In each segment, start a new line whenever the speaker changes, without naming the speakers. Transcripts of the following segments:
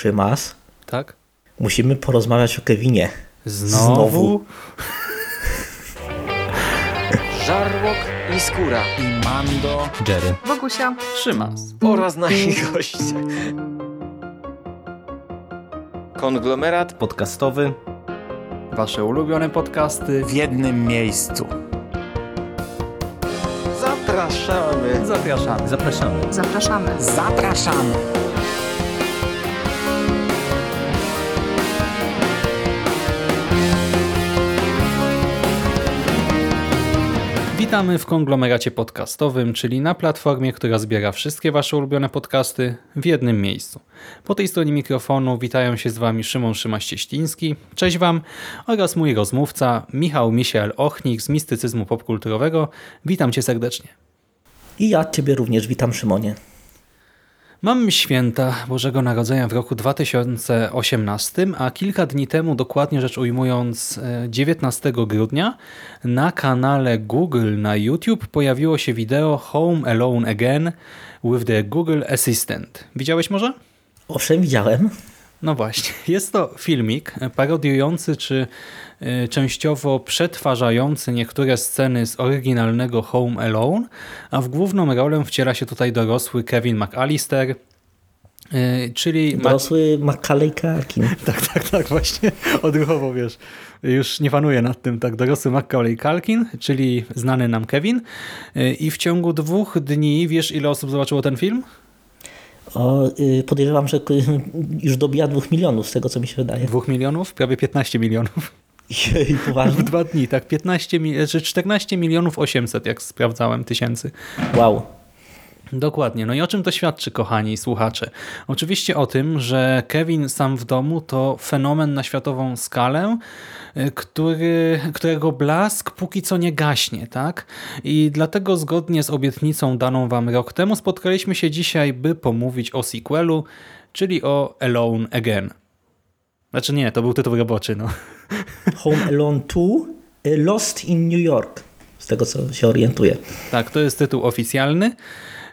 Szymas,
Tak?
musimy porozmawiać o Kevinie.
Znowu?
Znowu?
Żarłok i skóra.
i Mando.
Jerry.
Bogusia.
Szymas.
Oraz nasi goście. Konglomerat
Podcastowy. Wasze ulubione podcasty.
W jednym miejscu.
zapraszamy.
Zapraszamy. Zapraszamy.
Zapraszamy.
Zapraszamy.
Witamy w konglomeracie podcastowym, czyli na platformie, która zbiera wszystkie Wasze ulubione podcasty w jednym miejscu. Po tej stronie mikrofonu witają się z Wami Szymon Szymaś-Cieśliński, cześć Wam, oraz mój rozmówca Michał Misiel Ochnik z Mistycyzmu Popkulturowego. Witam Cię serdecznie.
I ja Ciebie również witam, Szymonie.
Mam święta Bożego Narodzenia w roku 2018, a kilka dni temu, dokładnie rzecz ujmując e, 19 grudnia, na kanale Google na YouTube pojawiło się wideo Home Alone Again with the Google Assistant. Widziałeś może?
Owszem, widziałem.
No właśnie, jest to filmik parodiujący czy częściowo przetwarzający niektóre sceny z oryginalnego Home Alone, a w główną rolę wciela się tutaj dorosły Kevin McAllister, y, czyli...
Dorosły Macaulay Culkin.
tak, tak, tak, właśnie odruchowo, wiesz, już nie panuję nad tym, tak, dorosły Macaulay Culkin, czyli znany nam Kevin y, i w ciągu dwóch dni, wiesz ile osób zobaczyło ten film?
O, y, podejrzewam, że y, już dobija dwóch milionów z tego, co mi się wydaje.
Dwóch milionów? Prawie 15 milionów.
Jej,
W
poważnie?
dwa dni, tak, 15, mi- czy 14 milionów 800, jak sprawdzałem, tysięcy.
Wow.
Dokładnie. No i o czym to świadczy, kochani słuchacze? Oczywiście o tym, że Kevin sam w domu to fenomen na światową skalę, y, który, którego blask póki co nie gaśnie, tak? I dlatego zgodnie z obietnicą daną wam rok temu spotkaliśmy się dzisiaj, by pomówić o sequelu, czyli o Alone Again. Znaczy nie, to był tytuł roboczy, no.
Home Alone 2 y, Lost in New York. Z tego, co się orientuję.
Tak, to jest tytuł oficjalny,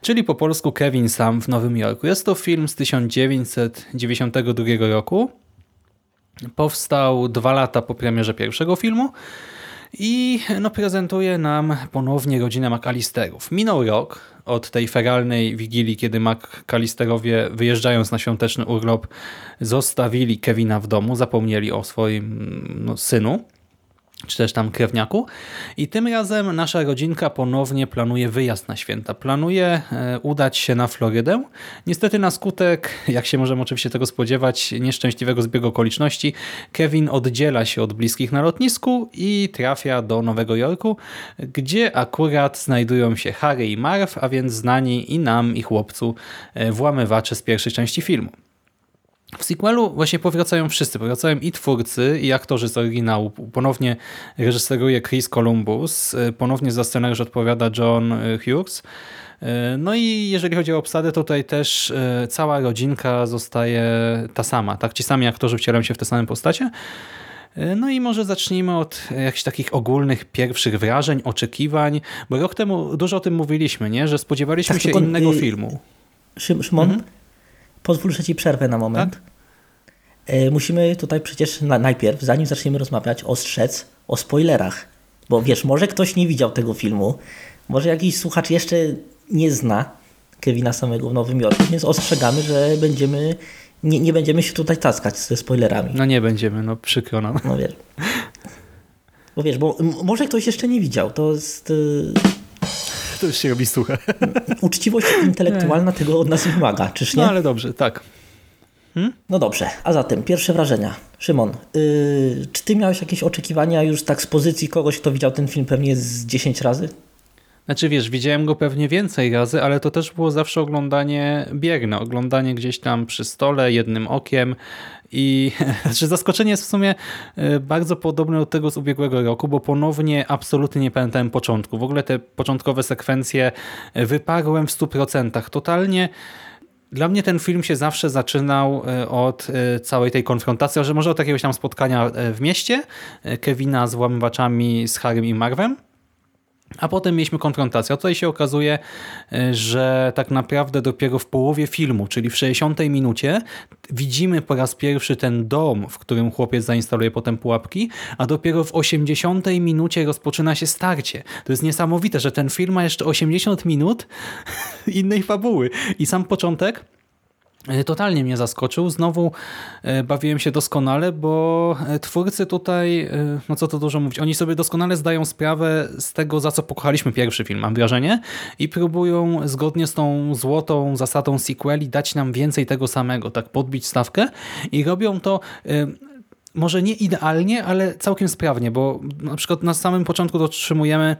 czyli po polsku Kevin Sam w Nowym Jorku. Jest to film z 1992 roku. Powstał dwa lata po premierze pierwszego filmu i no, prezentuje nam ponownie rodzinę McAllisterów. Minął rok od tej feralnej wigilii, kiedy McAllisterowie wyjeżdżając na świąteczny urlop zostawili Kevina w domu, zapomnieli o swoim no, synu czy też tam krewniaku. I tym razem nasza rodzinka ponownie planuje wyjazd na święta. Planuje e, udać się na Florydę. Niestety na skutek, jak się możemy oczywiście tego spodziewać, nieszczęśliwego zbiegu okoliczności, Kevin oddziela się od bliskich na lotnisku i trafia do Nowego Jorku, gdzie akurat znajdują się Harry i Marv, a więc znani i nam, i chłopcu e, włamywacze z pierwszej części filmu. W sequelu właśnie powracają wszyscy, powracają i twórcy, i aktorzy z oryginału. Ponownie reżyseruje Chris Columbus, ponownie za scenariusz odpowiada John Hughes. No i jeżeli chodzi o obsadę, to tutaj też cała rodzinka zostaje ta sama. Tak, Ci sami aktorzy wcielają się w te same postacie. No i może zacznijmy od jakichś takich ogólnych pierwszych wrażeń, oczekiwań, bo rok temu dużo o tym mówiliśmy, nie? że spodziewaliśmy
Tak,
się innego
y,
filmu.
Szym, Szymon,
Mhm.
Pozwól, że Ci przerwę na moment.
Tak?
E, Musimy tutaj przecież na, najpierw, zanim zaczniemy rozmawiać, ostrzec o spoilerach. Bo wiesz, może ktoś nie widział tego filmu, może jakiś słuchacz jeszcze nie zna Kevina samego w Nowym Jorku, więc ostrzegamy, że będziemy, nie, nie będziemy się tutaj taskać ze spoilerami.
No nie będziemy, no przykro nam.
No wiesz. Bo wiesz, bo może ktoś jeszcze nie widział, to jest...
To już się robi suche.
uczciwość intelektualna tego od nas wymaga, czyż nie?
No ale dobrze, tak.
No dobrze, a zatem pierwsze wrażenia. Szymon, yy, czy ty miałeś jakieś oczekiwania już tak z pozycji kogoś, kto widział ten film pewnie z 10 razy?
Znaczy wiesz, widziałem go pewnie więcej razy, ale to też było zawsze oglądanie bierne, oglądanie gdzieś tam przy stole, jednym okiem i znaczy zaskoczenie jest w sumie e, bardzo podobne do tego z ubiegłego roku, bo ponownie absolutnie nie pamiętałem początku. W ogóle te początkowe sekwencje e, wyparłem w 100%. Totalnie dla mnie ten film się zawsze zaczynał e, od całej tej konfrontacji, że może od jakiegoś tam spotkania w mieście Kevina z włamywaczami, z Harrym i Marvem. A potem mieliśmy konfrontację. A tutaj się okazuje, y, że tak naprawdę dopiero w połowie filmu, czyli w 60 minucie, widzimy po raz pierwszy ten dom, w którym chłopiec zainstaluje potem pułapki, a dopiero w 80 minucie rozpoczyna się starcie. To jest niesamowite, że ten film ma jeszcze 80 minut innej fabuły. I sam początek E, totalnie mnie zaskoczył. Znowu e, bawiłem się doskonale, bo e, twórcy tutaj, no co to dużo mówić, oni sobie doskonale zdają sprawę z tego, za co pokochaliśmy pierwszy film, mam wrażenie, i próbują zgodnie z tą złotą zasadą sequeli dać nam więcej tego samego, tak podbić stawkę i robią to może nie idealnie, ale całkiem sprawnie, bo na przykład na samym początku dotrzymujemy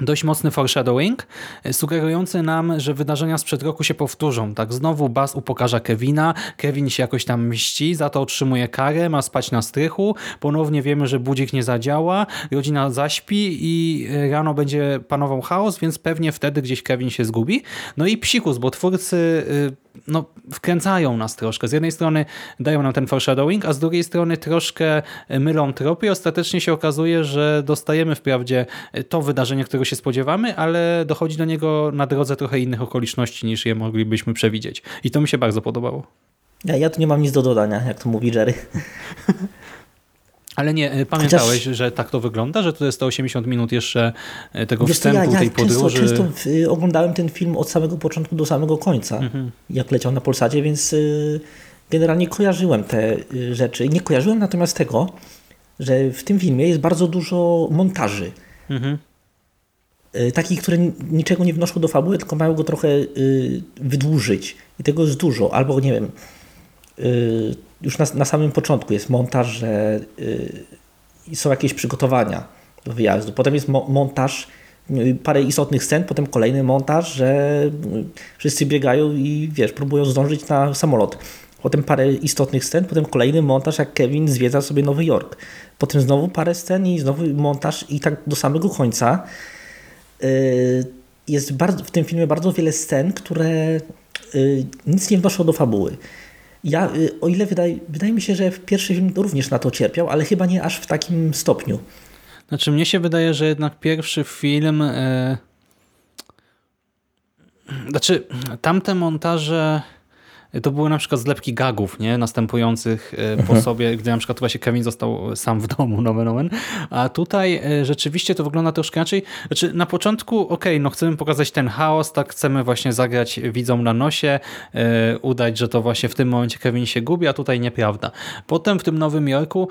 dość mocny foreshadowing, e, sugerujący nam, że wydarzenia sprzed roku się powtórzą. Tak, znowu Baz upokarza Kevina, Kevin się jakoś tam mści, za to otrzymuje karę, ma spać na strychu, ponownie wiemy, że budzik nie zadziała, rodzina zaśpi i e, rano będzie panował chaos, więc pewnie wtedy gdzieś Kevin się zgubi. No i psikus, bo twórcy e, no, wkręcają nas troszkę. Z jednej strony dają nam ten foreshadowing, a z drugiej strony troszkę mylą tropy i ostatecznie się okazuje, że dostajemy wprawdzie to wydarzenie, którego się spodziewamy, ale dochodzi do niego na drodze trochę innych okoliczności niż je moglibyśmy przewidzieć. I to mi się bardzo podobało.
Ja, ja tu nie mam nic do dodania, jak to mówi Jerry.
Ale nie, y, pamiętałeś, Chociaż... że tak to wygląda, że to jest 180 minut jeszcze y, tego Wiesz wstępu,
ja, ja
tej podróży?
Często, często oglądałem ten film od samego początku do samego końca, mhm. jak leciał na Polsacie, więc generalnie kojarzyłem te rzeczy. Nie kojarzyłem natomiast tego, że w tym filmie jest bardzo dużo montaży. Mhm. Takich, które niczego nie wnoszą do fabuły, tylko mają go trochę wydłużyć. I tego jest dużo. Albo, nie wiem, już na, na samym początku jest montaż, że y, są jakieś przygotowania do wyjazdu. Potem jest mo montaż, y, parę istotnych scen, potem kolejny montaż, że y, wszyscy biegają i wiesz, próbują zdążyć na samolot. Potem parę istotnych scen, potem kolejny montaż, jak Kevin zwiedza sobie Nowy Jork. Potem znowu parę scen i znowu montaż i tak do samego końca. Jest bardzo, w tym filmie bardzo wiele scen, które nic nie wnoszą do fabuły. Ja, y, o ile wydaje, wydaje mi się, że w pierwszy film również na to cierpiał, ale chyba nie aż w takim stopniu.
Znaczy mnie się wydaje, że jednak pierwszy film... Yy... Znaczy tamte montaże to były na przykład zlepki gagów, nie? następujących e, po mhm. sobie, gdy na przykład właśnie Kevin został sam w domu, nomen omen. A tutaj e, rzeczywiście to wygląda troszkę inaczej. Znaczy na początku, okej, okay, no chcemy pokazać ten chaos, tak chcemy właśnie zagrać widzom na nosie, e, udać, że to właśnie w tym momencie Kevin się gubi, a tutaj nieprawda. Potem w tym Nowym Jorku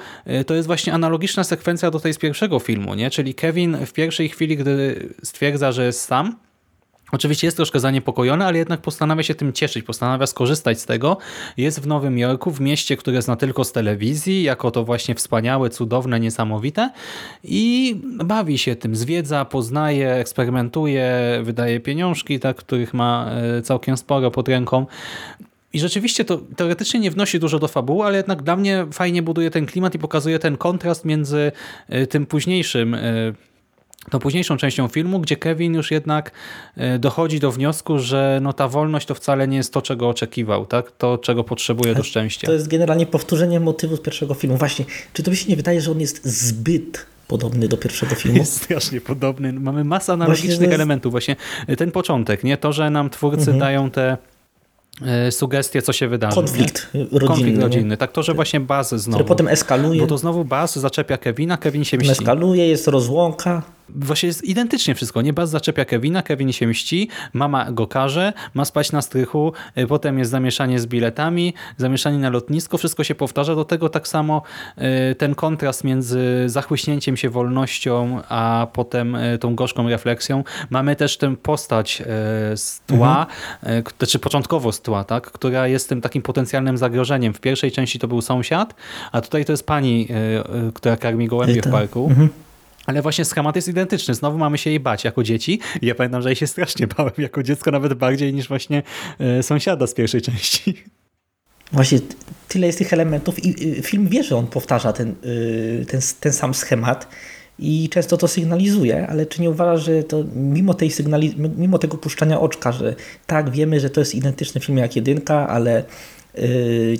to jest właśnie analogiczna sekwencja do tej z pierwszego filmu, nie? czyli Kevin w pierwszej chwili, gdy stwierdza, że jest sam, Oczywiście jest troszkę zaniepokojony, ale jednak postanawia się tym cieszyć, postanawia skorzystać z tego. Jest w Nowym Jorku, w mieście, które zna tylko z telewizji, jako to właśnie wspaniałe, cudowne, niesamowite i bawi się tym, zwiedza, poznaje, eksperymentuje, wydaje pieniążki, tak, których ma e, całkiem sporo pod ręką. I rzeczywiście to teoretycznie nie wnosi dużo do fabuły, ale jednak dla mnie fajnie buduje ten klimat i pokazuje ten kontrast między e, tym późniejszym e, tą późniejszą częścią filmu, gdzie Kevin już jednak e, dochodzi do wniosku, że no ta wolność to wcale nie jest to, czego oczekiwał, tak? to, czego potrzebuje do szczęścia.
To jest generalnie powtórzenie motywu z pierwszego filmu. Właśnie, czy to się nie wydaje, że on jest zbyt podobny do pierwszego filmu?
Jest strasznie podobny. Mamy masę analogicznych właśnie elementów. Właśnie ten początek, nie to, że nam twórcy mhm. dają te E, sugestie, co się wydarzy.
Konflikt rodzinny. Konflikt
rodzinny. Tak, to, że właśnie Baz znowu.
Który potem eskaluje.
Bo to znowu Baz zaczepia Kevina, Kevin się mści.
Eskaluje, jest rozłąka.
Właśnie jest identycznie wszystko. Nie Baz zaczepia Kevina, Kevin się mści, mama go karze, ma spać na strychu, e, potem jest zamieszanie z biletami, zamieszanie na lotnisko, wszystko się powtarza. Do tego tak samo e, ten kontrast między zachłyśnięciem się wolnością, a potem tą gorzką refleksją. Mamy też tę postać z tła, mhm. znaczy początkowo z tła, tak? która jest tym takim potencjalnym zagrożeniem. W pierwszej części to był sąsiad, a tutaj to jest pani, która karmi gołębie w parku. Mhm. Ale właśnie schemat jest identyczny. Znowu mamy się jej bać jako dzieci. Ja pamiętam, że jej się strasznie bałem jako dziecko, nawet bardziej niż właśnie e, sąsiada z pierwszej części.
Właśnie tyle jest tych elementów i film wie, że on powtarza ten, y, ten, ten sam schemat i często to sygnalizuje, ale czy nie uważasz, że to mimo, tej sygnali mimo tego puszczania oczka, że tak, wiemy, że to jest identyczny film jak jedynka, ale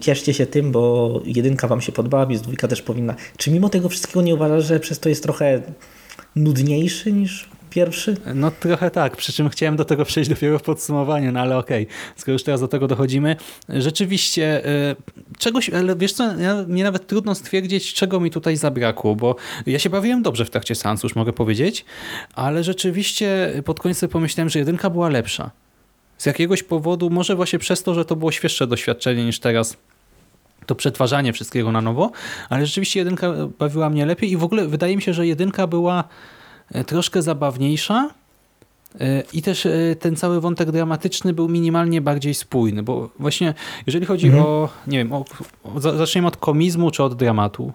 cieszcie się tym, bo jedynka Wam się podobała, więc dwójka też powinna. Czy mimo tego wszystkiego nie uważasz, że przez to jest trochę nudniejszy niż pierwszy?
No trochę tak, przy czym chciałem do tego przejść dopiero w podsumowaniu, no ale okej, skoro już teraz do tego dochodzimy. Rzeczywiście y, czegoś, ale wiesz co, ja, mnie nawet trudno stwierdzić, czego mi tutaj zabrakło, bo ja się bawiłem dobrze w trakcie seansu, już mogę powiedzieć, ale rzeczywiście pod koniec pomyślałem, że jedynka była lepsza. Z jakiegoś powodu, może właśnie przez to, że to było świeższe doświadczenie niż teraz to przetwarzanie wszystkiego na nowo, ale rzeczywiście jedynka bawiła mnie lepiej i w ogóle wydaje mi się, że jedynka była e, troszkę zabawniejsza e, i też e, ten cały wątek dramatyczny był minimalnie bardziej spójny, bo właśnie jeżeli chodzi
Mhm.
o, nie wiem, o, o, za- zaczniemy od komizmu czy od dramatu?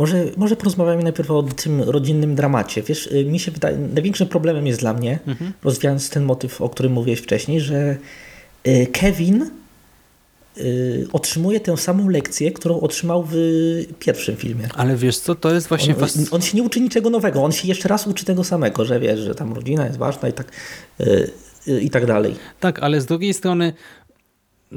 Może, może porozmawiamy najpierw o tym rodzinnym dramacie. Wiesz, y, mi się wydaje, największym problemem jest dla mnie, rozwijając ten motyw, o którym mówiłeś wcześniej, że y, Kevin y, otrzymuje tę samą lekcję, którą otrzymał w pierwszym filmie.
Ale wiesz co, to jest właśnie...
On, on się nie uczy niczego nowego, on się jeszcze raz uczy tego samego, że wiesz, że tam rodzina jest ważna i tak, i tak dalej.
Tak, ale z drugiej strony,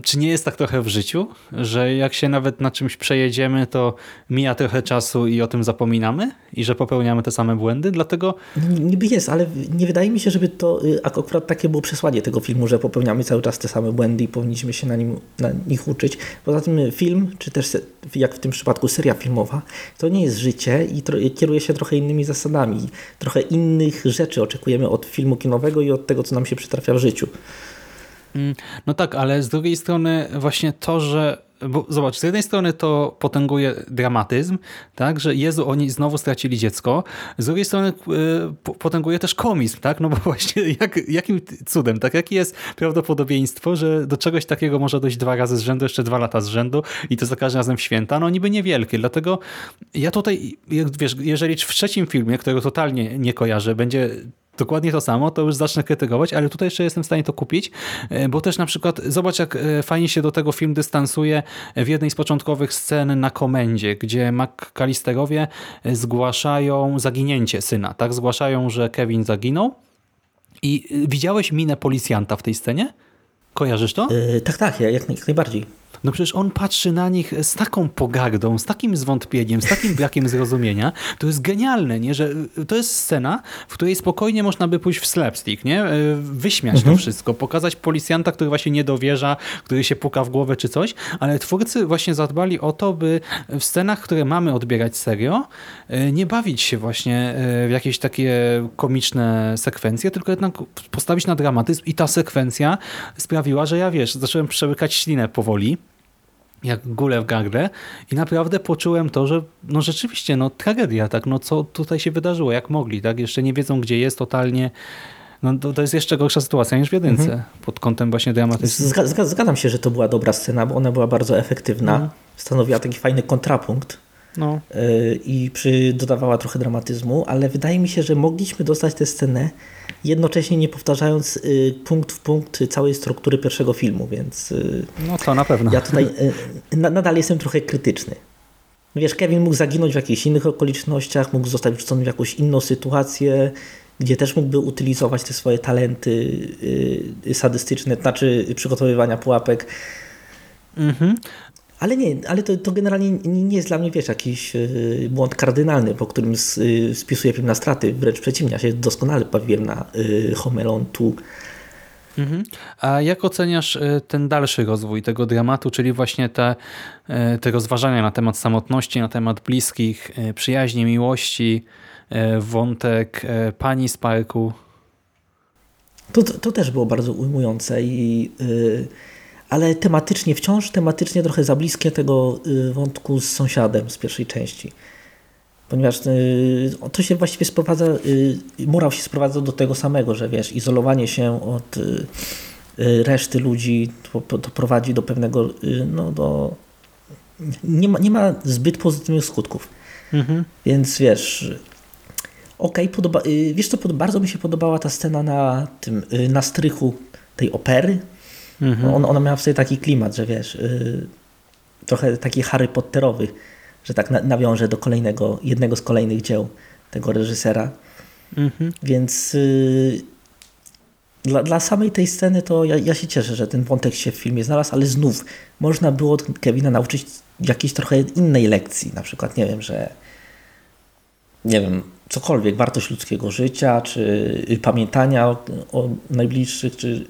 czy nie jest tak trochę w życiu, że jak się nawet na czymś przejedziemy, to mija trochę czasu i o tym zapominamy i że popełniamy te same błędy? Dlatego
Niby jest, ale nie wydaje mi się, żeby to y, ak- akurat takie było przesłanie tego filmu, że popełniamy cały czas te same błędy i powinniśmy się na, nim, na nich uczyć. Poza tym film, czy też jak w tym przypadku seria filmowa, to nie jest życie i kieruje się trochę innymi zasadami. Trochę innych rzeczy oczekujemy od filmu kinowego i od tego, co nam się przytrafia w życiu.
Mm, No tak, ale z drugiej strony właśnie to, że bo zobacz, z jednej strony to potęguje dramatyzm, tak, że Jezu, oni znowu stracili dziecko, z drugiej strony y, po- potęguje też komizm, tak, no bo właśnie jak, jakim cudem, tak, jakie jest prawdopodobieństwo, że do czegoś takiego może dojść dwa razy z rzędu, jeszcze dwa lata z rzędu i to za każdym razem w święta, no niby niewielkie, dlatego ja tutaj, wiesz, jeżeli w trzecim filmie, którego totalnie nie kojarzę, będzie dokładnie to samo, to już zacznę krytykować, ale tutaj jeszcze jestem w stanie to kupić, e, bo też na przykład zobacz jak e, fajnie się do tego film dystansuje w jednej z początkowych scen na komendzie, gdzie McCallisterowie e, zgłaszają zaginięcie syna, tak? Zgłaszają, że Kevin zaginął i widziałeś minę policjanta w tej scenie? Kojarzysz to?
Y, tak, tak, jak, jak najbardziej.
No przecież on patrzy na nich z taką pogardą, z takim zwątpieniem, z takim brakiem zrozumienia. To jest genialne, nie? że y, to jest scena, w której spokojnie można by pójść w slapstick, nie? Y, wyśmiać to wszystko, pokazać policjanta, który właśnie nie dowierza, który się puka w głowę czy coś, ale twórcy właśnie zadbali o to, by w scenach, które mamy odbierać serio, y, nie bawić się właśnie w jakieś takie komiczne sekwencje, tylko jednak postawić na dramatyzm i ta sekwencja sprawiła, że ja wiesz, zacząłem przełykać ślinę powoli, jak gulę w gardle i naprawdę poczułem to, że no rzeczywiście, no tragedia, tak, no co tutaj się wydarzyło, jak mogli, tak, jeszcze nie wiedzą, gdzie jest totalnie, no to, to jest jeszcze gorsza sytuacja niż w jedynce, pod kątem właśnie dramatycznym.
Zga, zga, zgadzam się, że to była dobra scena, bo ona była bardzo efektywna. Stanowiła taki fajny kontrapunkt.
No,
Yy, i przy, dodawała trochę dramatyzmu, ale wydaje mi się, że mogliśmy dostać tę scenę jednocześnie nie powtarzając yy, punkt w punkt całej struktury pierwszego filmu, więc yy,
no to na pewno.
ja tutaj na, nadal jestem trochę krytyczny. Wiesz, Kevin mógł zaginąć w jakichś innych okolicznościach, mógł zostać wrzucony w jakąś inną sytuację, gdzie też mógłby utylizować te swoje talenty sadystyczne, znaczy przygotowywania pułapek.
Mhm.
Ale nie, ale to, to generalnie nie jest dla mnie, wiesz, jakiś yy, błąd kardynalny, po którym yy, spisuję film na straty. Wręcz przeciwnie, ja się doskonale bawiłem na yy, Home Alone 2.
Mhm. A jak oceniasz ten dalszy rozwój tego dramatu, czyli właśnie te, te rozważania na temat samotności, na temat bliskich, przyjaźni, miłości, wątek pani z parku?
To, to, to też było bardzo ujmujące, i, yy, ale tematycznie, wciąż tematycznie trochę za bliskie tego yy, wątku z sąsiadem z pierwszej części. Ponieważ yy, to się właściwie sprowadza, yy, morał się sprowadza do tego samego, że wiesz, izolowanie się od reszty ludzi to, to prowadzi do pewnego, no do... Nie ma, nie ma zbyt pozytywnych skutków.
Mhm.
Więc wiesz, okej, podoba, y, wiesz co, bardzo mi się podobała ta scena na tym, y, na strychu tej opery.
Mhm.
On, ona miała w sobie taki klimat, że wiesz, y, trochę taki Harry Potterowy, że tak na, nawiąże do kolejnego, jednego z kolejnych dzieł tego reżysera.
Mhm.
Więc y, dla, dla samej tej sceny to ja, ja się cieszę, że ten wątek się w filmie znalazł, ale znów można było Kevina nauczyć jakiejś trochę innej lekcji. Na przykład, nie wiem, że nie wiem, cokolwiek, wartość ludzkiego życia, czy y, pamiętania o, o najbliższych, czy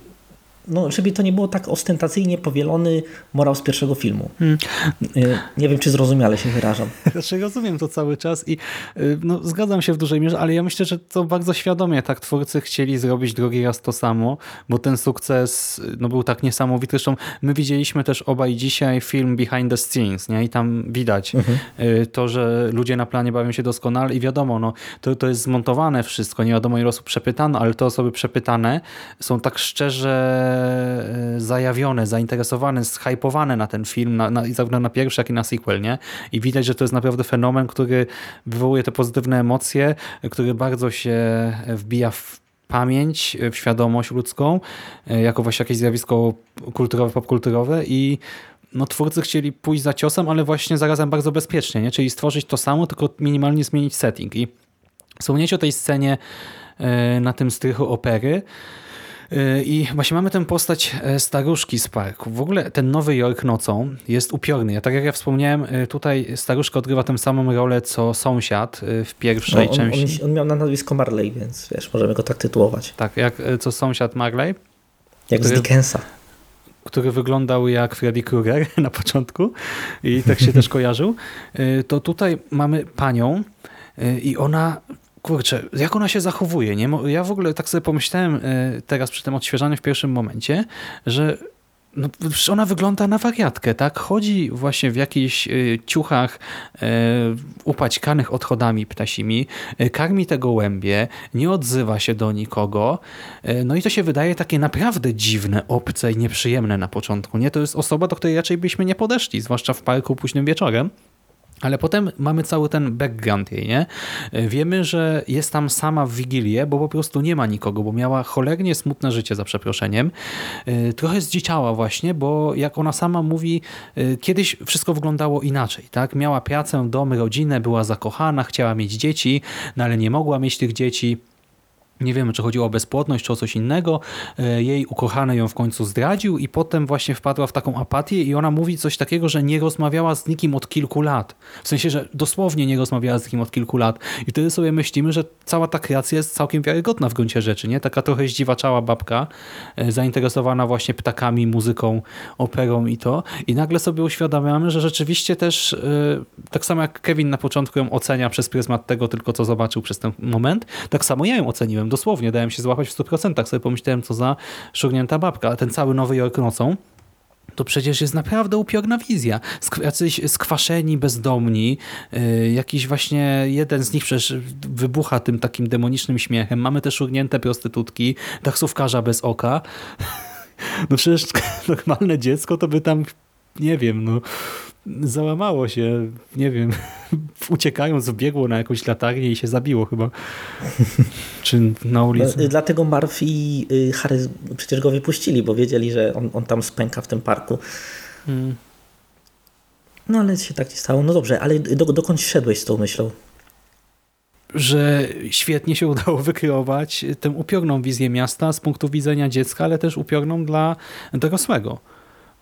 no, żeby to nie było tak ostentacyjnie powielony morał z pierwszego filmu.
Hmm.
Y, Nie wiem, czy zrozumiale się wyrażam.
Znaczy rozumiem to cały czas i y, no, zgadzam się w dużej mierze, ale ja myślę, że to bardzo świadomie tak twórcy chcieli zrobić drugi raz to samo, bo ten sukces no, był tak niesamowity. Zresztą my widzieliśmy też obaj dzisiaj film Behind the Scenes nie? i tam widać y, to, że ludzie na planie bawią się doskonale i wiadomo, no, to, to jest zmontowane wszystko, nie wiadomo ile osób przepytano, ale te osoby przepytane są tak szczerze zajawione, zainteresowane, zhypowane na ten film, na, na, zarówno na pierwszy, jak i na sequel, nie? I widać, że to jest naprawdę fenomen, który wywołuje te pozytywne emocje, który bardzo się wbija w pamięć, w świadomość ludzką, y, jako właśnie jakieś zjawisko kulturowe, popkulturowe i no, twórcy chcieli pójść za ciosem, ale właśnie zarazem bardzo bezpiecznie, nie? czyli stworzyć to samo, tylko minimalnie zmienić setting. I wspomnieć o tej scenie y, na tym strychu opery, I właśnie mamy tę postać e, staruszki z parku. W ogóle ten Nowy Jork nocą jest upiorny. Ja, tak jak ja wspomniałem, y, tutaj staruszka odgrywa tę samą rolę co sąsiad y, w pierwszej
No, on,
części.
on, on miał na nazwisko Marley, więc wiesz, możemy go tak tytułować.
Tak, jak e, co sąsiad Marley,
Jak z
Który-
Dickensa.
który wyglądał jak Freddy Krueger na początku i tak się też kojarzył, y, to tutaj mamy panią y, i ona kurczę, jak ona się zachowuje, nie? Ja w ogóle tak sobie pomyślałem y, teraz przy tym odświeżaniu w pierwszym momencie, że no, ona wygląda na wariatkę, tak? Chodzi właśnie w jakichś y, ciuchach y, upaćkanych odchodami ptasimi, karmi te gołębie, nie odzywa się do nikogo. No i to się wydaje takie naprawdę dziwne, obce i nieprzyjemne na początku, nie? To jest osoba, do której raczej byśmy nie podeszli, zwłaszcza w parku późnym wieczorem. Ale potem mamy cały ten background jej, nie? Wiemy, że jest tam sama w Wigilię, bo po prostu nie ma nikogo, bo miała cholernie smutne życie, za przeproszeniem. Yy, Trochę zdzieciała właśnie, bo jak ona sama mówi, yy, kiedyś wszystko wyglądało inaczej, tak? Miała pracę, dom, rodzinę, była zakochana, chciała mieć dzieci, no ale nie mogła mieć tych dzieci. Nie wiemy, czy chodziło o bezpłodność, czy o coś innego. E, Jej ukochany ją w końcu zdradził i potem właśnie wpadła w taką apatię i ona mówi coś takiego, że nie rozmawiała z nikim od kilku lat. W sensie, że dosłownie nie rozmawiała z nikim od kilku lat. I wtedy sobie myślimy, że cała ta kreacja jest całkiem wiarygodna w gruncie rzeczy. nie? Taka trochę zdziwaczała babka, e, zainteresowana właśnie ptakami, muzyką, operą i to. I nagle sobie uświadamiamy, że rzeczywiście też, e, tak samo jak Kevin na początku ją ocenia przez pryzmat tego tylko, co zobaczył przez ten moment, tak samo ja ją oceniłem dosłownie, dałem się złapać w 100%. Sobie pomyślałem, co za szurnięta babka. A ten cały Nowy Jork nocą, to przecież jest naprawdę upiorna wizja. Sk- Jacyś skwaszeni, bezdomni, yy, jakiś właśnie jeden z nich przecież wybucha tym takim demonicznym śmiechem. Mamy też urnięte prostytutki, taksówkarza bez oka. No przecież normalne dziecko to by tam, nie wiem, no załamało się, nie wiem, uciekając biegło na jakąś latarnię i się zabiło chyba. Czy na
No,
ulicy.
y, dlatego Marv i y, Harry przecież go wypuścili, bo wiedzieli, że on, on tam spęka w tym parku.
Hmm.
No ale się tak nie stało. No dobrze, ale do, dokąd szedłeś z tą myślą?
że świetnie się udało wykreować tę upiorną wizję miasta z punktu widzenia dziecka, ale też upiorną dla dorosłego.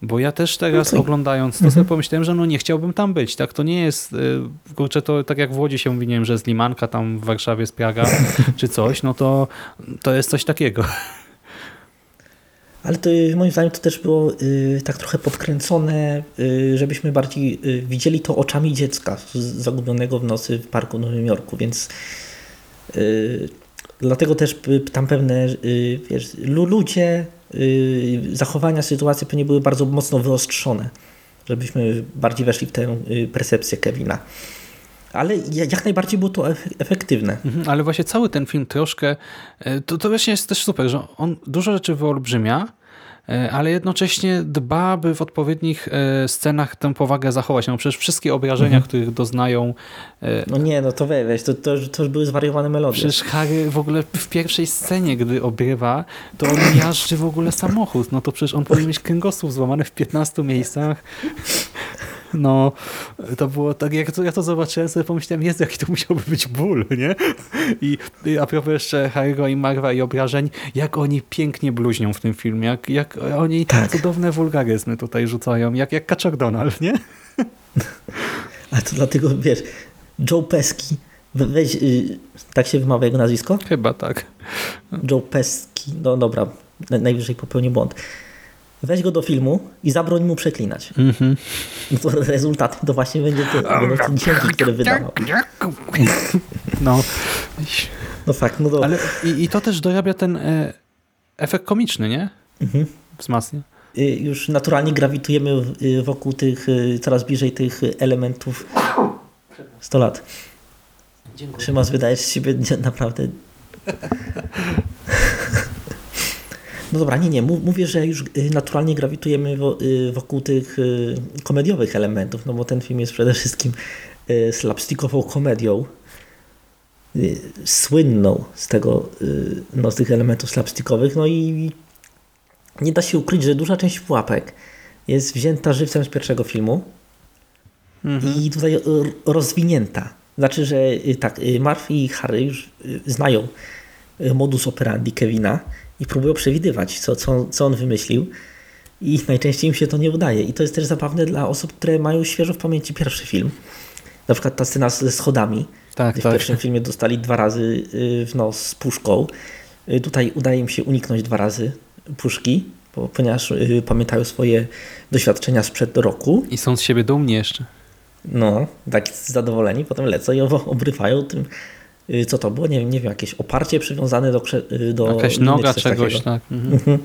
Bo ja też teraz oglądając to sobie pomyślałem, że no nie chciałbym tam być. Tak, to nie jest, y, kurczę, to tak jak w Łodzi się mówi, nie wiem, że jest Limanka, tam w Warszawie jest Praga, czy coś, no to to jest coś takiego.
Ale to y, moim zdaniem to też było y, tak trochę podkręcone, y, żebyśmy bardziej y, widzieli to oczami dziecka z- zagubionego w nocy w parku w Nowym Jorku, więc y, dlatego też tam pewne wiesz, lu- ludzie, zachowania, sytuacje pewnie były bardzo mocno wyostrzone, żebyśmy bardziej weszli w tę y, percepcję Kevina. Ale ja- jak najbardziej było to efe- efektywne.
Mhm, Ale właśnie cały ten film troszkę, e, to, to właśnie jest też super, że on dużo rzeczy wyolbrzymia, ale jednocześnie dba, by w odpowiednich e, scenach tę powagę zachować. No przecież wszystkie obrażenia, których doznają, e,
No nie, no to we- weź, to, to, to już były zwariowane melodie.
przecież Harry w ogóle w pierwszej scenie, gdy obrywa, to on miażdży w ogóle samochód. No to przecież on powinien mieć kręgosłup złamany w 15 miejscach. No, to było tak, jak to, ja to zobaczyłem, sobie pomyślałem, jest jaki to musiałby być ból, nie? I, I a propos jeszcze Harry'ego i Marwa i obrażeń, jak oni pięknie bluźnią w tym filmie, jak, jak oni
Tak.
cudowne wulgaryzmy tutaj rzucają, jak, jak Kaczor Donald, nie?
A to dlatego, wiesz, Joe We- Weź, y, tak się wymawia jego nazwisko?
Chyba tak.
Joe Pesci. No dobra, na- najwyżej popełnił błąd. Weź go do filmu i zabroń mu przeklinać.
Mhm.
No to rezultatem to właśnie będzie to, będą dźwięki, które wydawał.
No,
No fakt, no dobra.
ale i, i to też dorabia ten e, efekt komiczny, nie?
Mhm.
Wzmacnia.
Y, Już naturalnie grawitujemy y, wokół tych, y, coraz bliżej tych elementów 100 lat. Szymas, wydajesz z siebie naprawdę... No dobra, nie, nie, mów- mówię, że już y, naturalnie grawitujemy y, wokół tych y, komediowych elementów, no bo ten film jest przede wszystkim slapstickową komedią, słynną z tego, no z tych elementów slapstickowych, no i nie da się ukryć, że duża część pułapek jest wzięta żywcem z pierwszego filmu i tutaj rozwinięta. Znaczy, że tak, y, Marv i Harry już znają modus operandi Kevina i próbują przewidywać, co, co, co on wymyślił i najczęściej im się to nie udaje. I to jest też zabawne dla osób, które mają świeżo w pamięci pierwszy film. Na przykład ta scena ze schodami,
Tak,
w
tak.
pierwszym filmie dostali dwa razy y, w nos z puszką. Y, Tutaj udaje im się uniknąć dwa razy puszki, bo, ponieważ y, pamiętają swoje doświadczenia sprzed roku.
I są z siebie dumni jeszcze.
No, tak zadowoleni, potem lecą i obrywają tym, co to było, nie wiem, nie wiem, jakieś oparcie przywiązane do, y, do
Jakaś
liny,
noga czegoś,
takiego.
tak. Mhm.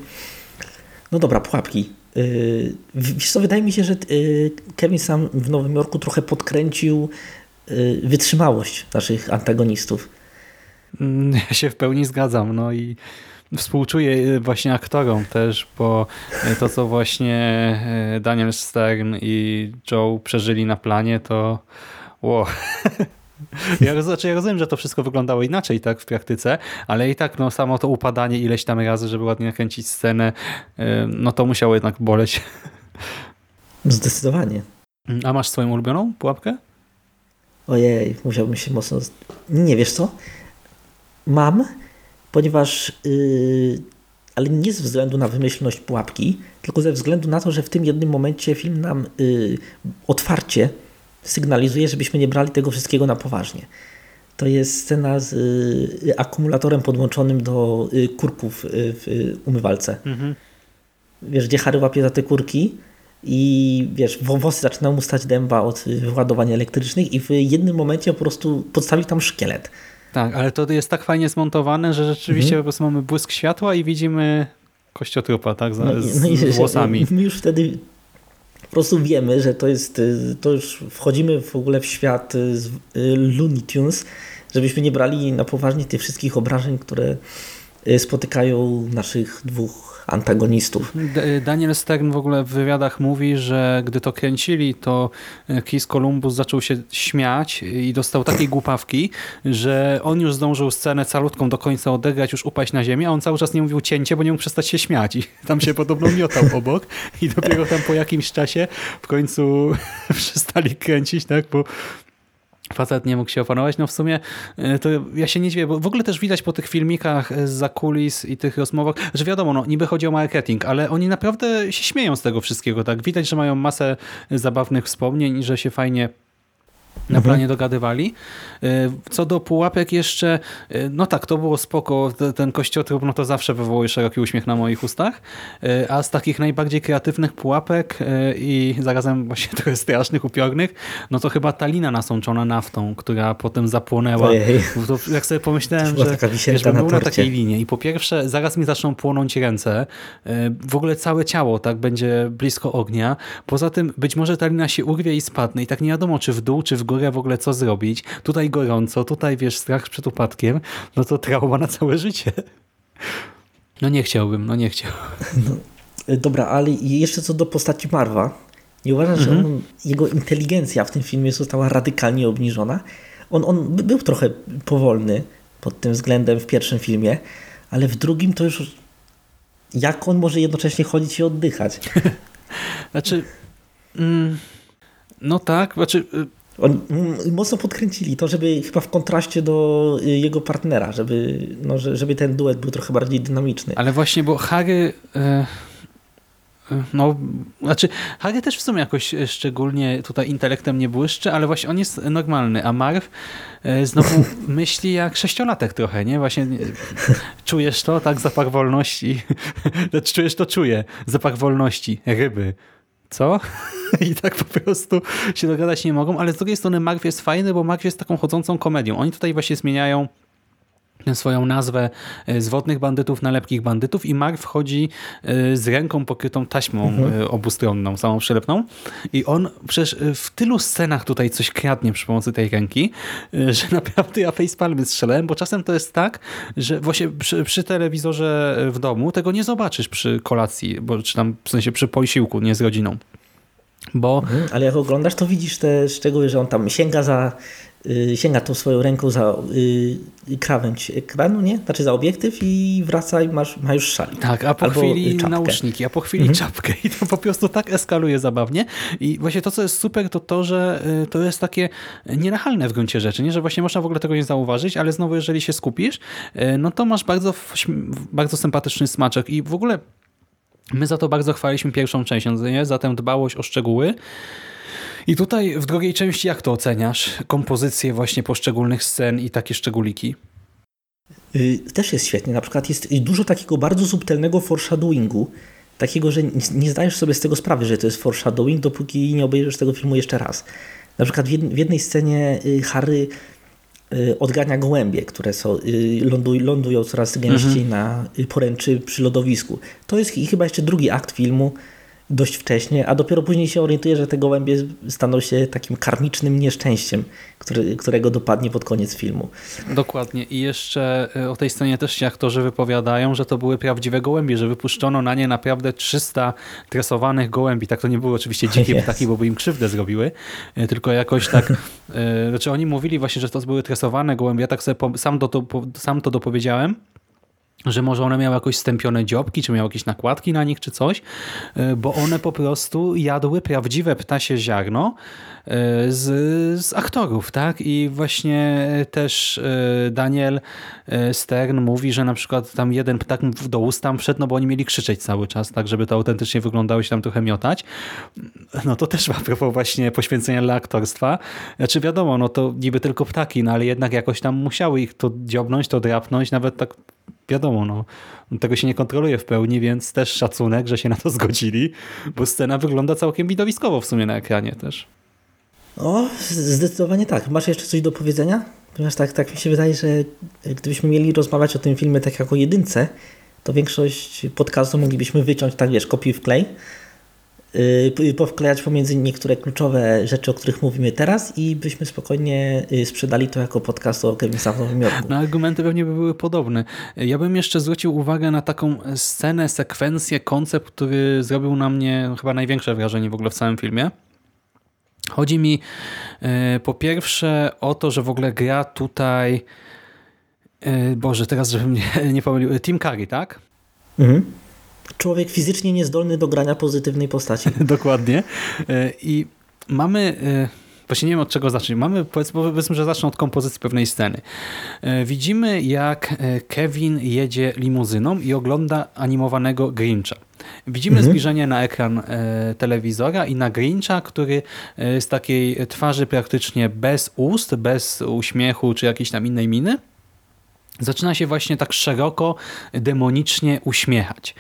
No dobra, pułapki. Yy, Wiesz co, wydaje mi się, że Kevin sam w Nowym Jorku trochę podkręcił wytrzymałość naszych antagonistów.
Mm, Ja się w pełni zgadzam, no i współczuję y, właśnie aktorom też, bo y, to, co właśnie y, Daniel Stern i Joe przeżyli na planie, to wow. Ja, znaczy, ja rozumiem, że to wszystko wyglądało inaczej tak w praktyce, ale i tak no, samo to upadanie ileś tam razy, żeby ładnie nakręcić scenę, no to musiało jednak boleć.
Zdecydowanie.
A masz swoją ulubioną pułapkę?
Ojej, musiałbym się mocno... Nie, wiesz co? Mam, ponieważ... Yy, ale nie ze względu na wymyślność pułapki, tylko ze względu na to, że w tym jednym momencie film nam yy, otwarcie sygnalizuje, żebyśmy nie brali tego wszystkiego na poważnie. To jest scena z y, akumulatorem podłączonym do y, kurków y, w y, umywalce. Wiesz, gdzie Harry łapie za te kurki i wiesz, włosy zaczynają mu stać dęba od y, wyładowań elektrycznych i w jednym momencie po prostu podstawił tam szkielet.
Tak, ale to jest tak fajnie zmontowane, że rzeczywiście po prostu mamy błysk światła i widzimy kościotrupa, tak, z,
No, i-
z
no że-
włosami.
My już wtedy po prostu wiemy, że to jest, y, to już wchodzimy w ogóle w świat y, y, Looney Tunes, żebyśmy nie brali na poważnie tych wszystkich obrażeń, które spotykają naszych dwóch antagonistów.
Daniel Stern w ogóle w wywiadach mówi, że gdy to kręcili, to Chris Columbus zaczął się śmiać i dostał takiej głupawki, że on już zdążył scenę calutką do końca odegrać, już upaść na ziemię, a on cały czas nie mówił cięcie, bo nie mógł przestać się śmiać i tam się podobno miotał obok i dopiero tam po jakimś czasie w końcu przestali kręcić, tak, bo facet nie mógł się opanować. No w sumie e, to ja się nie dziwię, bo w ogóle też widać po tych filmikach z zakulis i tych rozmowach, że wiadomo, no niby chodzi o marketing, ale oni naprawdę się śmieją z tego wszystkiego. tak Widać, że mają masę zabawnych wspomnień i że się fajnie na planie dogadywali. E, Co do pułapek jeszcze, e, no tak, to było spoko, Te- ten kościotrup, no to zawsze wywołuje szeroki uśmiech na moich ustach, E, a z takich najbardziej kreatywnych pułapek i zarazem właśnie trochę strasznych, upiornych, no to chyba ta lina nasączona naftą, która potem zapłonęła.
Ojej.
To, jak sobie pomyślałem, że wiesz, bym
na
był na
torcie.
takiej linie i po pierwsze zaraz mi zaczną płonąć ręce, w ogóle całe ciało tak będzie blisko ognia, poza tym być może ta lina się urwie i spadnie i tak nie wiadomo czy w dół, czy w górę w ogóle co zrobić. Tutaj gorąco, tutaj wiesz strach przed upadkiem, no to trauma na całe życie. No nie chciałbym, no nie chciałbym.
Y, Dobra, ale jeszcze co do postaci Marwa. Nie uważasz, że on, jego inteligencja w tym filmie została radykalnie obniżona? On, on by- był trochę powolny pod tym względem w pierwszym filmie, ale w drugim to już jak on może jednocześnie chodzić i oddychać?
Znaczy, mm, no tak, znaczy y,
On, mm, mocno podkręcili to, żeby chyba w kontraście do y, jego partnera, żeby, no, że- żeby ten duet był trochę bardziej dynamiczny.
Ale właśnie, bo Harry... E, no, znaczy Harry też w sumie jakoś e, szczególnie tutaj intelektem nie błyszczy, ale właśnie on jest normalny, a Marv znowu myśli jak sześciolatek trochę, nie? Właśnie czujesz to, tak, zapach wolności. Znaczy, czujesz to, czuję, zapach wolności, ryby. Co? I tak po prostu się dogadać nie mogą, ale z drugiej strony Marv jest fajny, bo Marv jest taką chodzącą komedią. Oni tutaj właśnie zmieniają swoją nazwę e, z wodnych bandytów na lepkich bandytów i Marv wchodzi e, z ręką pokrytą taśmą
Mhm.
e, obustronną, samą przylepną i on przecież w tylu scenach tutaj coś kradnie przy pomocy tej ręki, że naprawdę ja facepalmy strzelałem, bo czasem to jest tak, że właśnie przy, przy telewizorze w domu tego nie zobaczysz przy kolacji, bo, czy tam w sensie przy posiłku, nie z rodziną. Bo
Mhm, Ale jak oglądasz, to widzisz te szczegóły, że on tam sięga za, y, sięga tą swoją ręką za y, krawędź ekranu, nie? Znaczy za obiektyw i wraca i masz, ma już szalik.
Tak, a po
Albo,
chwili
y, czapkę.
nauszniki, a po chwili czapkę i to po prostu tak eskaluje zabawnie i właśnie to, co jest super, to to, że to jest takie nienachalne w gruncie rzeczy, nie? że właśnie można w ogóle tego nie zauważyć, ale znowu jeżeli się skupisz, no to masz bardzo, bardzo sympatyczny smaczek i w ogóle my za to bardzo chwaliśmy pierwszą część, nie? za tę dbałość o szczegóły i tutaj w drugiej części jak to oceniasz? Kompozycję właśnie poszczególnych scen i takie szczególiki?
Y, Też jest świetnie. Na przykład jest dużo takiego bardzo subtelnego foreshadowingu, takiego, że nie- zdajesz sobie z tego sprawy, że to jest foreshadowing, dopóki nie obejrzysz tego filmu jeszcze raz. Na przykład w jed- w jednej scenie y, Harry odgania gołębie, które są, y, ląduj, lądują coraz gęściej na y, poręczy przy lodowisku. To jest ch- chyba jeszcze drugi akt filmu, dość wcześnie, a dopiero później się orientuje, że te gołębie staną się takim karmicznym nieszczęściem, który, którego dopadnie pod koniec filmu.
Dokładnie. I jeszcze y, o tej scenie też się aktorzy wypowiadają, że to były prawdziwe gołębie, że wypuszczono na nie naprawdę 300 tresowanych gołębi. Tak to nie były oczywiście dzikie
Jest.
ptaki, bo by im krzywdę zrobiły, y, tylko jakoś tak, y, znaczy oni mówili właśnie, że to były tresowane gołębie. Ja tak sobie sam, to, to, sam to dopowiedziałem, że może one miały jakoś stępione dziobki, czy miały jakieś nakładki na nich, czy coś, y, bo one po prostu jadły prawdziwe ptasie ziarno z, z aktorów, tak? I właśnie też y, Daniel Stern mówi, że na przykład tam jeden ptak do ust tam wszedł, no bo oni mieli krzyczeć cały czas, tak, żeby to autentycznie wyglądało się tam trochę miotać. No to też a propos właśnie poświęcenia dla aktorstwa. Znaczy wiadomo, no to niby tylko ptaki, no ale jednak jakoś tam musiały ich to dziobnąć, to drapnąć, nawet tak wiadomo, no, tego się nie kontroluje w pełni, więc też szacunek, że się na to zgodzili, bo scena wygląda całkiem widowiskowo w sumie na ekranie też.
O, zdecydowanie tak. Masz jeszcze coś do powiedzenia? Ponieważ tak, tak mi się wydaje, że gdybyśmy mieli rozmawiać o tym filmie tak jako jedynce, to większość podcastu moglibyśmy wyciąć, tak wiesz, kopiuj w klej, yy, powklejać pomiędzy niektóre kluczowe rzeczy, o których mówimy teraz i byśmy spokojnie yy, sprzedali to jako podcast o Kevin Sam w Nowym Jorku.
No argumenty pewnie by były podobne. Ja bym jeszcze zwrócił uwagę na taką scenę, sekwencję, koncept, który zrobił na mnie chyba największe wrażenie w ogóle w całym filmie. Chodzi mi e, po pierwsze o to, że w ogóle gra tutaj e, Boże, teraz żebym nie, nie pomylił. Tim Curry, tak?
Mhm. Człowiek fizycznie niezdolny do grania pozytywnej postaci.
Dokładnie. E, I mamy... e, Właśnie nie wiem od czego zacząć. Mamy, powiedzmy, powiedzmy, że zacznę od kompozycji pewnej sceny. E, Widzimy jak e, Kevin jedzie limuzyną i ogląda animowanego Grincha. Widzimy zbliżenie na ekran e, telewizora i na Grincha, który e, z takiej twarzy praktycznie bez ust, bez uśmiechu czy jakiejś tam innej miny, zaczyna się właśnie tak szeroko, demonicznie uśmiechać.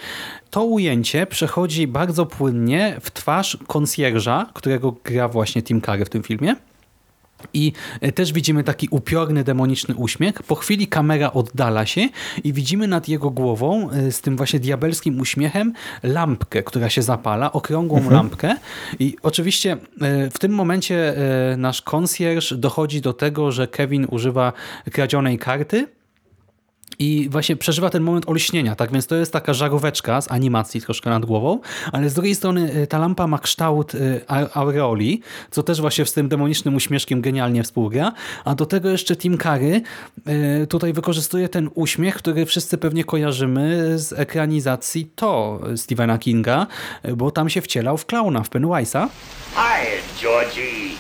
To ujęcie przechodzi bardzo płynnie w twarz konsjerża, którego gra właśnie Tim Curry w tym filmie. I e, też widzimy taki upiorny, demoniczny uśmiech. Po chwili kamera oddala się i widzimy nad jego głową e, z tym właśnie diabelskim uśmiechem lampkę, która się zapala, okrągłą lampkę. I oczywiście e, w tym momencie nasz konsjerż dochodzi do tego, że Kevin używa kradzionej karty i właśnie przeżywa ten moment olśnienia, tak więc to jest taka żaróweczka z animacji troszkę nad głową, ale z drugiej strony y, ta lampa ma kształt y, aureoli, co też właśnie z tym demonicznym uśmieszkiem genialnie współgra, a do tego jeszcze Tim Curry y, tutaj wykorzystuje ten uśmiech, który wszyscy pewnie kojarzymy z ekranizacji To Stephena Kinga, bo tam się wcielał w klauna, w Pennywise'a.
Hi, Georgie.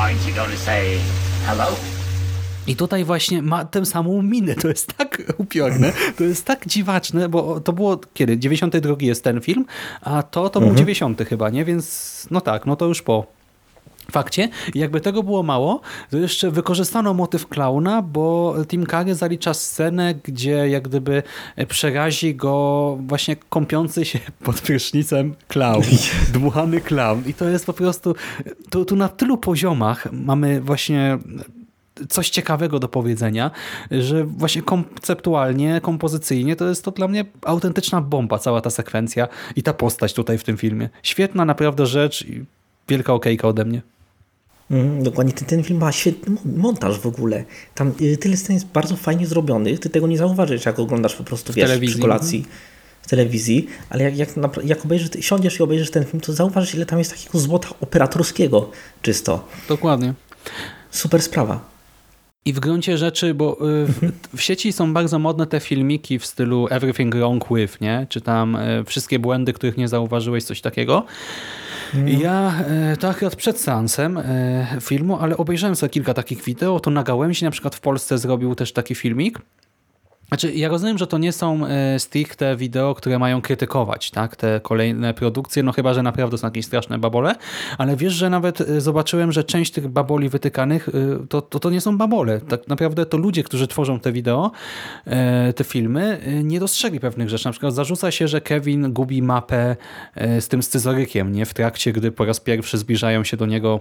Aren't you to say hello?
I tutaj właśnie ma tę samą minę. To jest tak upiorne, to jest tak dziwaczne, bo to było kiedy? 92 jest ten film, a to to był 90 chyba, nie? Więc no tak, no to już po fakcie. I jakby tego było mało, to jeszcze wykorzystano motyw klauna, bo Tim Curry zalicza scenę, gdzie jak gdyby przerazi go właśnie kąpiący się pod prysznicem klaun. Dmuchany klaun. I to jest po prostu, tu, tu na tylu poziomach mamy właśnie coś ciekawego do powiedzenia, że właśnie konceptualnie, kompozycyjnie to jest to dla mnie autentyczna bomba, cała ta sekwencja i ta postać tutaj w tym filmie. Świetna naprawdę rzecz i wielka okejka ode mnie.
Mhm, dokładnie, ten, ten film ma świetny mon- montaż w ogóle. Tam y, tyle scen jest bardzo fajnie zrobionych, ty tego nie zauważysz, jak oglądasz po prostu, wiesz,
telewizji,
przy kolacji w telewizji, ale jak, jak, jak obejrzysz, siądziesz i obejrzysz ten film, to zauważysz, ile tam jest takiego złota operatorskiego czysto.
Dokładnie.
Super sprawa.
I w gruncie rzeczy, bo y, w, w sieci są bardzo modne te filmiki w stylu Everything Wrong With, nie? Czy tam y, wszystkie błędy, których nie zauważyłeś, coś takiego. I Ja y, to akurat przed seansem filmu, ale obejrzałem sobie kilka takich wideo, to na Gałęzi na przykład w Polsce zrobił też taki filmik, Znaczy, ja rozumiem, że to nie są e, stricte wideo, które mają krytykować tak, te kolejne produkcje, no chyba, że naprawdę są jakieś straszne babole, ale wiesz, że nawet e, zobaczyłem, że część tych baboli wytykanych e, to, to, to nie są babole. Tak naprawdę to ludzie, którzy tworzą te wideo, te filmy, nie dostrzegli pewnych rzeczy. Na przykład zarzuca się, że Kevin gubi mapę z tym scyzorykiem nie? w trakcie, gdy po raz pierwszy zbliżają się do niego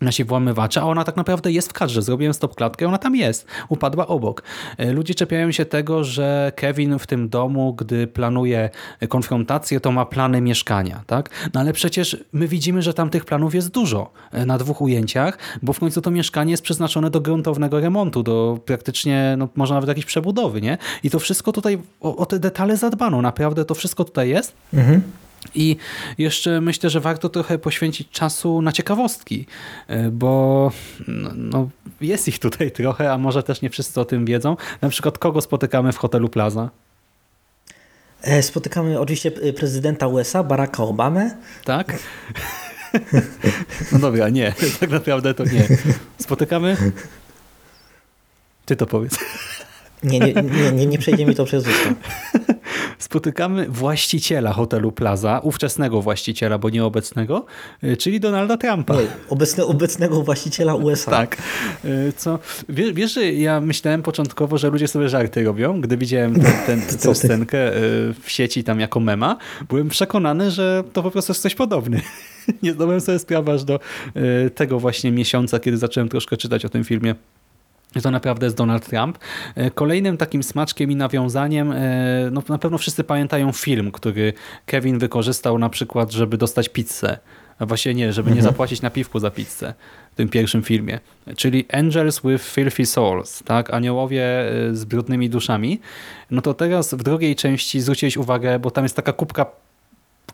nasi włamywacze, a ona tak naprawdę jest w kadrze. Zrobiłem stop klatkę, ona tam jest. Upadła obok. E, Ludzie czepiają się tego, że Kevin w tym domu, gdy planuje konfrontację, to ma plany mieszkania. tak? No ale przecież my widzimy, że tam tych planów jest dużo e, na dwóch ujęciach, bo w końcu to mieszkanie jest przeznaczone do gruntownego remontu, do praktycznie, no może nawet jakiejś przebudowy, nie? I to wszystko tutaj, o, o te detale zadbano. Naprawdę to wszystko tutaj jest. I jeszcze myślę, że warto trochę poświęcić czasu na ciekawostki, e, bo no, no, jest ich tutaj trochę, a może też nie wszyscy o tym wiedzą. Na przykład kogo spotykamy w hotelu Plaza?
E, Spotykamy oczywiście e, prezydenta USA, Baracka Obamę.
Tak? No dobra, nie, tak naprawdę to nie. Spotykamy? Ty to powiedz.
Nie, nie, nie, nie, nie przejdzie mi to przez usta.
Spotykamy właściciela hotelu Plaza, ówczesnego właściciela, bo nieobecnego, e, czyli Donalda Trumpa.
Nie, obecne, obecnego właściciela USA.
Tak. Y, Co, wiesz, że ja myślałem początkowo, że ludzie sobie żarty robią, gdy widziałem ten, ten,
Co
tę
ty?
scenkę y, w sieci tam jako mema, byłem przekonany, że to po prostu jest coś podobny. Nie zdałem sobie sprawy aż do y, tego właśnie miesiąca, kiedy zacząłem troszkę czytać o tym filmie. To naprawdę jest Donald Trump. E, Kolejnym takim smaczkiem i nawiązaniem, e, no na pewno wszyscy pamiętają film, który Kevin wykorzystał na przykład, żeby dostać pizzę. A właśnie nie, żeby nie zapłacić na piwku za pizzę w tym pierwszym filmie. Czyli Angels with Filthy Souls, tak? Aniołowie e, z brudnymi duszami. No to teraz w drugiej części zwróciłeś uwagę, bo tam jest taka kubka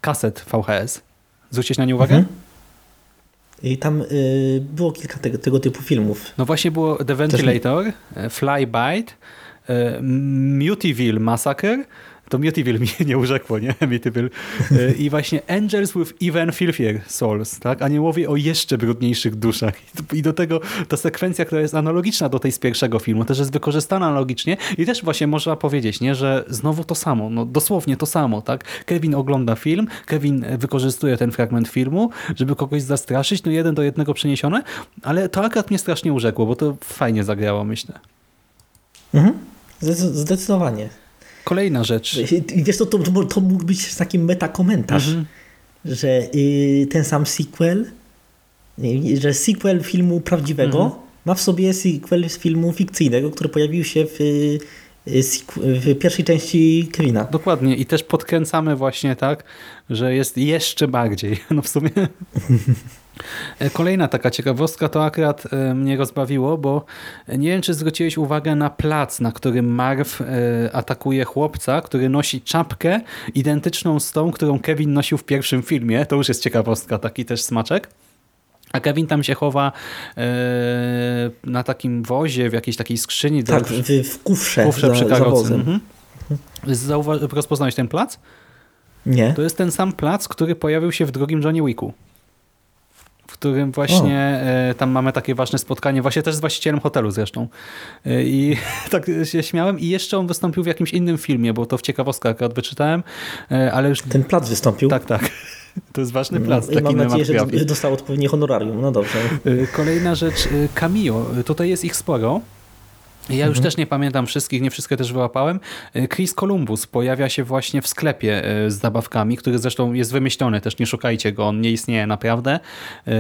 kaset VHS. Zwróciłeś na nie uwagę?
I tam y, było kilka tego, tego typu filmów.
No właśnie było The Ventilator, e, Fly Bite, e, Mutieville Massacre, to Mutieville mi nie urzekło, nie? Mutieville. E, I właśnie Angels with Even Filthier Souls, tak? Aniołowie o jeszcze brudniejszych duszach. I do tego ta sekwencja, która jest analogiczna do tej z pierwszego filmu, też jest wykorzystana analogicznie i też właśnie można powiedzieć, nie? Że znowu to samo, no dosłownie to samo, tak? Kevin ogląda film, Kevin wykorzystuje ten fragment filmu, żeby kogoś zastraszyć, no jeden do jednego przeniesione, ale to akurat mnie strasznie urzekło, bo to fajnie zagrało, myślę.
Mhm. Zdecy- Zdecydowanie.
Kolejna rzecz.
Wiesz to, to, to mógł być taki metakomentarz,
Mhm.
że y, ten sam sequel, y, że sequel filmu prawdziwego
Mhm.
ma w sobie sequel z filmu fikcyjnego, który pojawił się w, y, w pierwszej części Kevina.
Dokładnie i też podkręcamy właśnie tak, że jest jeszcze bardziej. No w sumie Kolejna taka ciekawostka to akurat e, mnie rozbawiło, bo nie wiem, czy zwróciłeś uwagę na plac, na którym Marv e, atakuje chłopca, który nosi czapkę identyczną z tą, którą Kevin nosił w pierwszym filmie. To już jest ciekawostka, taki też smaczek. A Kevin tam się chowa e, na takim wozie, w jakiejś takiej skrzyni.
Tak,
za-
w, w kufrze,
kufrze
za,
przy
za
karocy.
wozem.
Mhm. Rozpoznałeś ten plac?
Nie?
To jest ten sam plac, który pojawił się w drugim Johnie Wicku. W którym właśnie e, tam mamy takie ważne spotkanie, właśnie też z właścicielem hotelu zresztą. E, I tak się śmiałem. I jeszcze on wystąpił w jakimś innym filmie, bo to w ciekawostkach akurat wyczytałem, e, ale już...
Ten plac wystąpił.
Tak, tak. To jest ważny plac.
I mam nadzieję, że dostał odpowiednie honorarium. No dobrze.
Kolejna rzecz, cameo. Y, Tutaj jest ich sporo. Ja już też nie pamiętam wszystkich, nie wszystkie też wyłapałem. Y, Chris Columbus pojawia się właśnie w sklepie y, z zabawkami, który zresztą jest wymyślony, też nie szukajcie go, on nie istnieje naprawdę.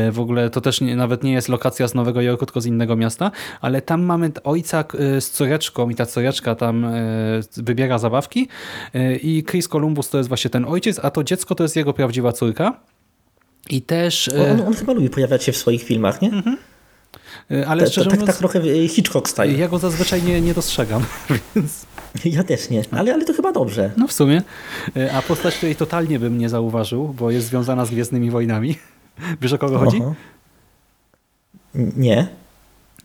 Y, W ogóle to też nie, nawet nie jest lokacja z Nowego Jorku, tylko z innego miasta, ale tam mamy ojca z córeczką i ta córeczka tam wybiera zabawki i Chris Columbus to jest właśnie ten ojciec, a to dziecko to jest jego prawdziwa córka. I też...
On, on chyba lubi pojawiać się w swoich filmach, nie?
y, Ale
Ta- ta-
szczerze
tak,
mówiąc...
tak trochę y, Hitchcock style.
Ja go zazwyczaj nie, nie dostrzegam, więc
Ja też nie, ale, ale to chyba dobrze.
no w sumie. E, A postać, której totalnie bym nie zauważył, bo jest związana z Gwiezdnymi Wojnami. Wiesz o kogo chodzi?
Oho. N- Nie.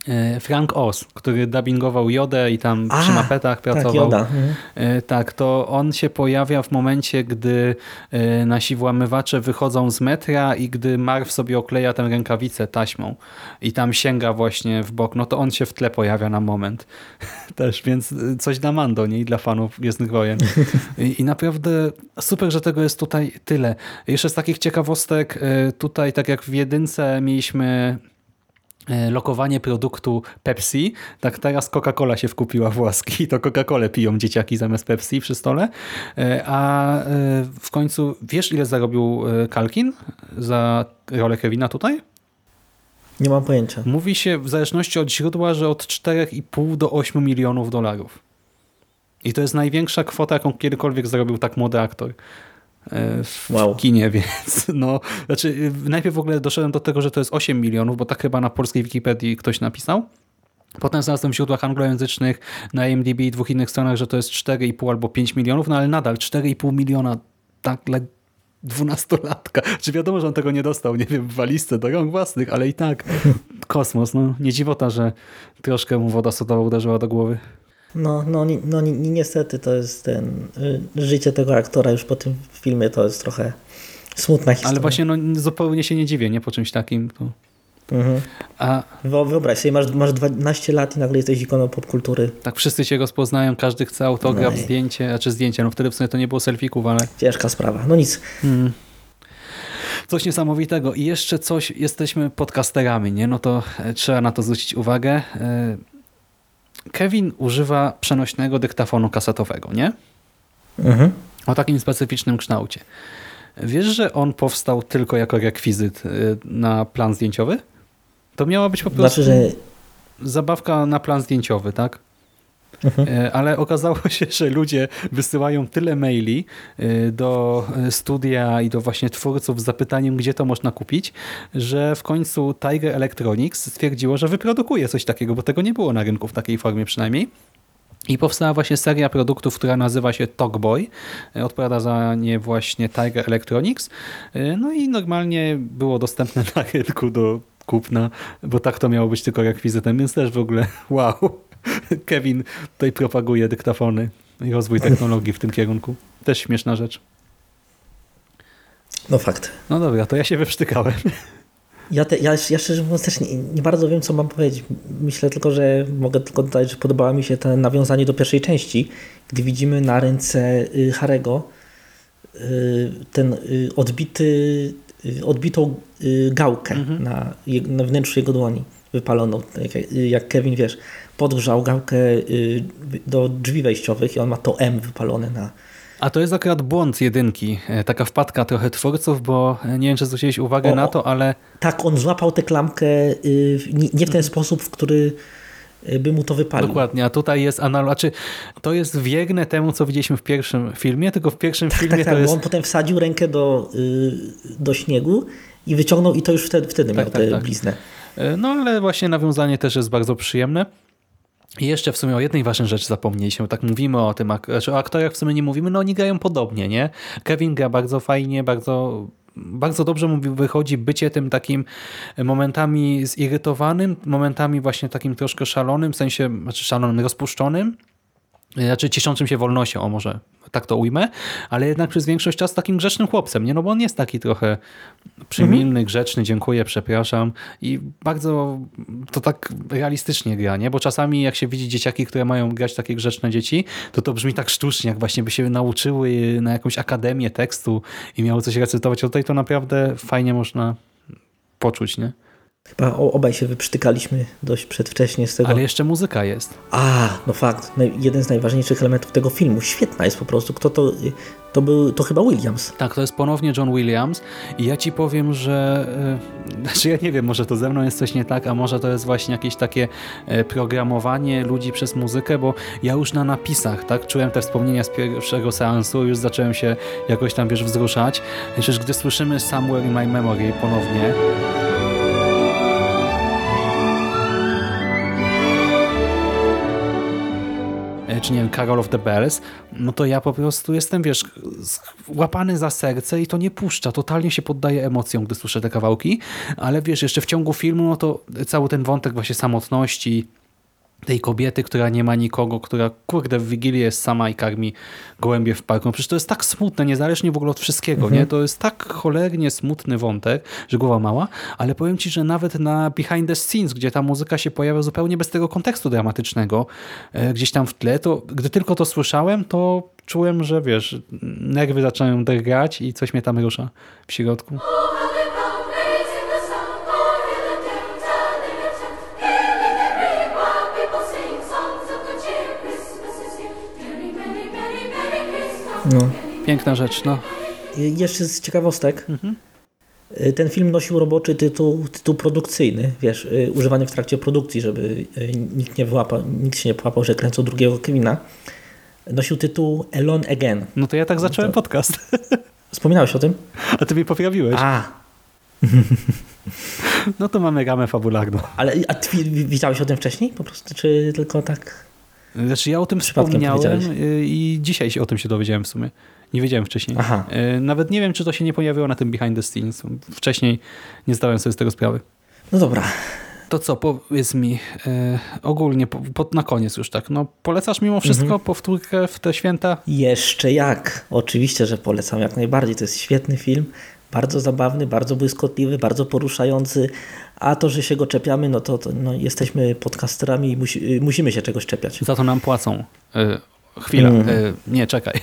E, Frank Oz, który dubbingował Jodę i tam
A,
przy mapetach pracował.
Tak. Mhm.
E, Tak, to on się pojawia w momencie, gdy e, nasi włamywacze wychodzą z metra i gdy Marv sobie okleja tę rękawicę taśmą i tam sięga właśnie w bok, no to on się w tle pojawia na moment. Też, więc coś dla Mando, nie? I dla fanów Gwiezdnych Wojen. I, I naprawdę super, że tego jest tutaj tyle. Jeszcze z takich ciekawostek, tutaj tak jak w jedynce mieliśmy lokowanie produktu Pepsi, tak teraz Coca-Cola się wkupiła w łaski i to Coca-Colę piją dzieciaki zamiast Pepsi przy stole. E, A e, w końcu wiesz ile zarobił e, Kalkin za rolę Kevina tutaj?
Nie mam pojęcia.
Mówi się w zależności od źródła, że od 4,5 do 8 milionów dolarów. I to jest największa kwota, jaką kiedykolwiek zarobił tak młody aktor e, w
Wow.
kinie, więc no, znaczy najpierw w ogóle doszedłem do tego, że to jest 8 milionów, bo tak chyba na polskiej Wikipedii ktoś napisał. Potem znalazłem w źródłach anglojęzycznych na IMDb i dwóch innych stronach, że to jest 4,5 albo 5 milionów, no ale nadal 4,5 miliona tak dla dwunastolatka. Czy wiadomo, że on tego nie dostał, nie wiem, w walizce do rąk własnych, ale i tak kosmos. No, nie dziwota, że troszkę mu woda sodowa uderzyła do głowy.
No, no, ni- no ni- ni- niestety to jest ten, y, życie tego aktora już po tym filmie to jest trochę smutna historia.
Ale właśnie no, zupełnie się nie dziwię, nie po czymś takim. To...
Mhm.
A
Wyo- Wyobraź sobie, masz, masz 12 lat i nagle jesteś ikoną popkultury.
tak wszyscy cię rozpoznają, każdy chce autograf,
No i-
zdjęcie, znaczy zdjęcie, no wtedy w sumie to nie było selfików, ale
Ciężka sprawa. No nic.
Hmm. Coś niesamowitego. I jeszcze coś, jesteśmy podcasterami, nie? No to e, trzeba na to zwrócić uwagę. Kevin używa przenośnego dyktafonu kasetowego, nie?
Mhm.
O takim specyficznym kształcie. Wiesz, że on powstał tylko jako rekwizyt e, na plan zdjęciowy? To miała być po prostu
Znaczy, że
zabawka na plan zdjęciowy, tak? E, Ale okazało się, że ludzie wysyłają tyle maili e, do studia i do właśnie twórców z zapytaniem, gdzie to można kupić, że w końcu Tiger Electronics stwierdziło, że wyprodukuje coś takiego, bo tego nie było na rynku w takiej formie przynajmniej. I powstała właśnie seria produktów, która nazywa się Talkboy. E, Odpowiada za nie właśnie Tiger Electronics. No i normalnie było dostępne na rynku do kupna, bo tak to miało być tylko rekwizytem, więc też w ogóle wow. Kevin tutaj propaguje dyktafony i rozwój technologii w tym kierunku. Też śmieszna rzecz.
no fakt.
No dobra, to ja się wyprztykałem.
Ja, te, ja, ja szczerze mówiąc też nie, nie bardzo wiem, co mam powiedzieć. Myślę tylko, że mogę tylko dodać, że podobało mi się to nawiązanie do pierwszej części, gdy widzimy na ręce y, Harego y, ten y, odbity, odbitą gałkę na, je- na wnętrzu jego dłoni wypaloną. Jak, jak Kevin, wiesz, podgrzał gałkę y, do drzwi wejściowych i on ma to M wypalone na,
A to jest akurat błąd jedynki. E, Taka wpadka trochę twórców, bo e, nie wiem, czy zwróciłeś uwagę
O,
na to, ale
Tak, on złapał tę klamkę y, nie, w ten sposób, w który y, by mu to wypalił.
dokładnie, a tutaj jest analogia. Znaczy, to jest wierne temu, co widzieliśmy w pierwszym filmie, tylko w pierwszym filmie
Tak,
to
tak,
jest...
bo on potem wsadził rękę do, do śniegu i wyciągnął i to już wtedy, wtedy miał
tak,
tę
tak.
bliznę.
E, No ale właśnie nawiązanie też jest bardzo przyjemne. I jeszcze w sumie o jednej ważnej rzeczy zapomnieliśmy. Tak mówimy o tym, o aktorach w sumie nie mówimy, no oni grają podobnie, nie? Kevin gra bardzo fajnie, bardzo, bardzo dobrze mu wychodzi bycie tym takim momentami zirytowanym, momentami właśnie takim troszkę szalonym, w sensie, znaczy szalonym, rozpuszczonym, znaczy cieszącym się wolnością, o może tak to ujmę, ale jednak przez większość czasu takim grzecznym chłopcem, nie? No bo on jest taki trochę przymilny, grzeczny, dziękuję, przepraszam i bardzo to tak realistycznie gra, nie? Bo czasami jak się widzi dzieciaki, które mają grać takie grzeczne dzieci, to to brzmi tak sztucznie, jak właśnie by się nauczyły na jakąś akademię tekstu i miały coś recytować. A tutaj to naprawdę fajnie można poczuć, nie?
Chyba obaj się wyprztykaliśmy dość przedwcześnie z tego.
Ale jeszcze muzyka jest.
A, no fakt. Jeden z najważniejszych elementów tego filmu. Świetna jest po prostu. Kto to... To był... To chyba Williams.
Tak, to jest ponownie John Williams i ja ci powiem, że e, znaczy ja nie wiem, może to ze mną jest coś nie tak, a może to jest właśnie jakieś takie e, programowanie ludzi przez muzykę, bo ja już na napisach, tak, czułem te wspomnienia z pierwszego seansu, już zacząłem się jakoś tam, wiesz, wzruszać. Przecież gdy słyszymy Somewhere in My Memory ponownie, czy nie wiem, Carol of the Bells, no to ja po prostu jestem, wiesz, łapany za serce i to nie puszcza. Totalnie się poddaję emocjom, gdy słyszę te kawałki, ale wiesz, jeszcze w ciągu filmu, no to cały ten wątek właśnie samotności, tej kobiety, która nie ma nikogo, która kurde w Wigilię jest sama i karmi gołębie w parku. No przecież to jest tak smutne, niezależnie w ogóle od wszystkiego, nie? To jest tak cholernie smutny wątek, że głowa mała, ale powiem Ci, że nawet na behind the scenes, gdzie ta muzyka się pojawia zupełnie bez tego kontekstu dramatycznego, e, gdzieś tam w tle, to gdy tylko to słyszałem, to czułem, że wiesz, nerwy zaczynają drgać i coś mnie tam rusza w środku.
No.
Piękna rzecz, no.
Jeszcze z ciekawostek. Y, Ten film nosił roboczy tytuł, tytuł produkcyjny, wiesz, y, używany w trakcie produkcji, żeby y, nikt, nie wyłapał, nikt się nie połapał, że kręcą drugiego Kevina. Nosił tytuł Alone Again.
No to ja tak zacząłem podcast.
Wspominałeś o tym?
A ty mi poprawiłeś.
A,
No to mamy gamę fabularną.
ale a ty o tym wcześniej po prostu, czy tylko tak?
Znaczy ja o tym wspomniałem y, i dzisiaj się o tym się dowiedziałem w sumie. Nie wiedziałem wcześniej.
Aha.
Y, Nawet nie wiem, czy to się nie pojawiło na tym behind the scenes. Wcześniej nie zdałem sobie z tego sprawy.
No dobra.
To co, powiedz mi y, ogólnie, po, po, na koniec już tak, no polecasz mimo wszystko
Mhm.
powtórkę w te święta?
Jeszcze jak. Oczywiście, że polecam jak najbardziej. To jest świetny film. Bardzo zabawny, bardzo błyskotliwy, bardzo poruszający. A to, że się go czepiamy, no to, to no, jesteśmy podcasterami i musi, y, musimy się czegoś czepiać.
Za to nam płacą. Y, chwila,
Mhm.
y, nie, czekaj.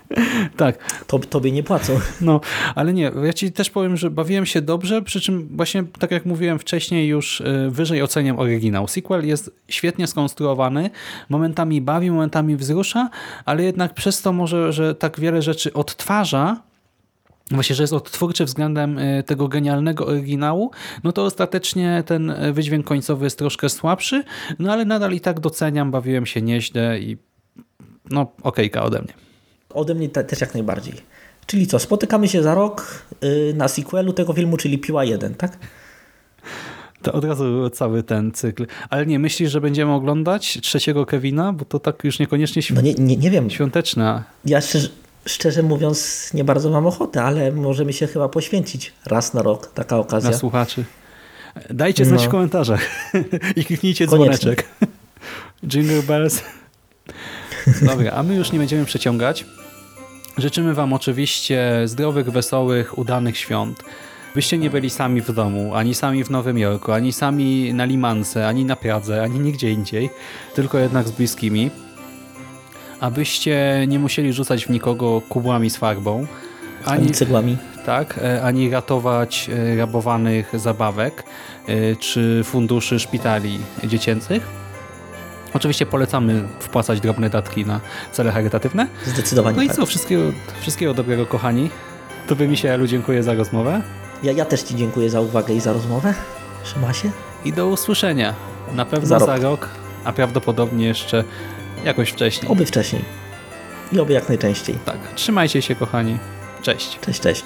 tak,
To, tobie nie płacą.
No, ale nie, ja ci też powiem, że bawiłem się dobrze, przy czym właśnie, tak jak mówiłem wcześniej, już wyżej oceniam oryginał. Sequel jest świetnie skonstruowany, momentami bawi, momentami wzrusza, ale jednak przez to może, że tak wiele rzeczy odtwarza, Właśnie, że jest odtwórczy względem y, tego genialnego oryginału, no to ostatecznie ten y, wydźwięk końcowy jest troszkę słabszy, no ale nadal i tak doceniam, bawiłem się nieźle i no okejka ode mnie.
Ode mnie te, też jak najbardziej. Czyli co, spotykamy się za rok y, na sequelu tego filmu, czyli Piła 1, tak?
To od razu cały ten cykl. Ale nie, myślisz, że będziemy oglądać trzeciego Kevina? Bo to tak już niekoniecznie świ-
No nie, nie, nie wiem.
świąteczna.
Ja szczerze, szczerze mówiąc nie bardzo mam ochotę, ale możemy się chyba poświęcić raz na rok. Taka okazja.
Dla słuchaczy. Dajcie znać
No.
w komentarzach i kliknijcie
Koniecznie.
dzwoneczek. Jingle bells. Dobra, a my już nie będziemy przeciągać. Życzymy Wam oczywiście zdrowych, wesołych, udanych świąt. Byście nie byli sami w domu, ani sami w Nowym Jorku, ani sami na Limance, ani na Pradze, ani nigdzie indziej, tylko jednak z bliskimi. Abyście nie musieli rzucać w nikogo kubłami z farbą,
Ani cegłami.
tak, e, ani ratować e, rabowanych zabawek e, czy funduszy szpitali dziecięcych. Oczywiście polecamy wpłacać drobne datki na cele charytatywne.
Zdecydowanie
No i
tak.
co, wszystkiego, wszystkiego dobrego kochani. Tobie Misielu dziękuję za rozmowę
Ja, ja też Ci dziękuję za uwagę i za rozmowę. Trzyma
i do usłyszenia. Na pewno
Za
za
rok.
rok, a prawdopodobnie jeszcze jakoś wcześniej.
Oby wcześniej. I oby jak najczęściej.
Tak, trzymajcie się kochani. Cześć.
Cześć, cześć.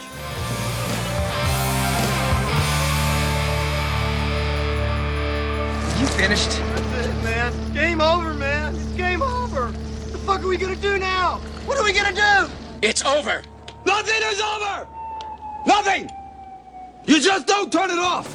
You finished?
That's it, man. Game over, man. It's game over. What the fuck are we gonna do now? What are we gonna do?
It's over.
Nothing is over! Nothing! You just don't turn it off!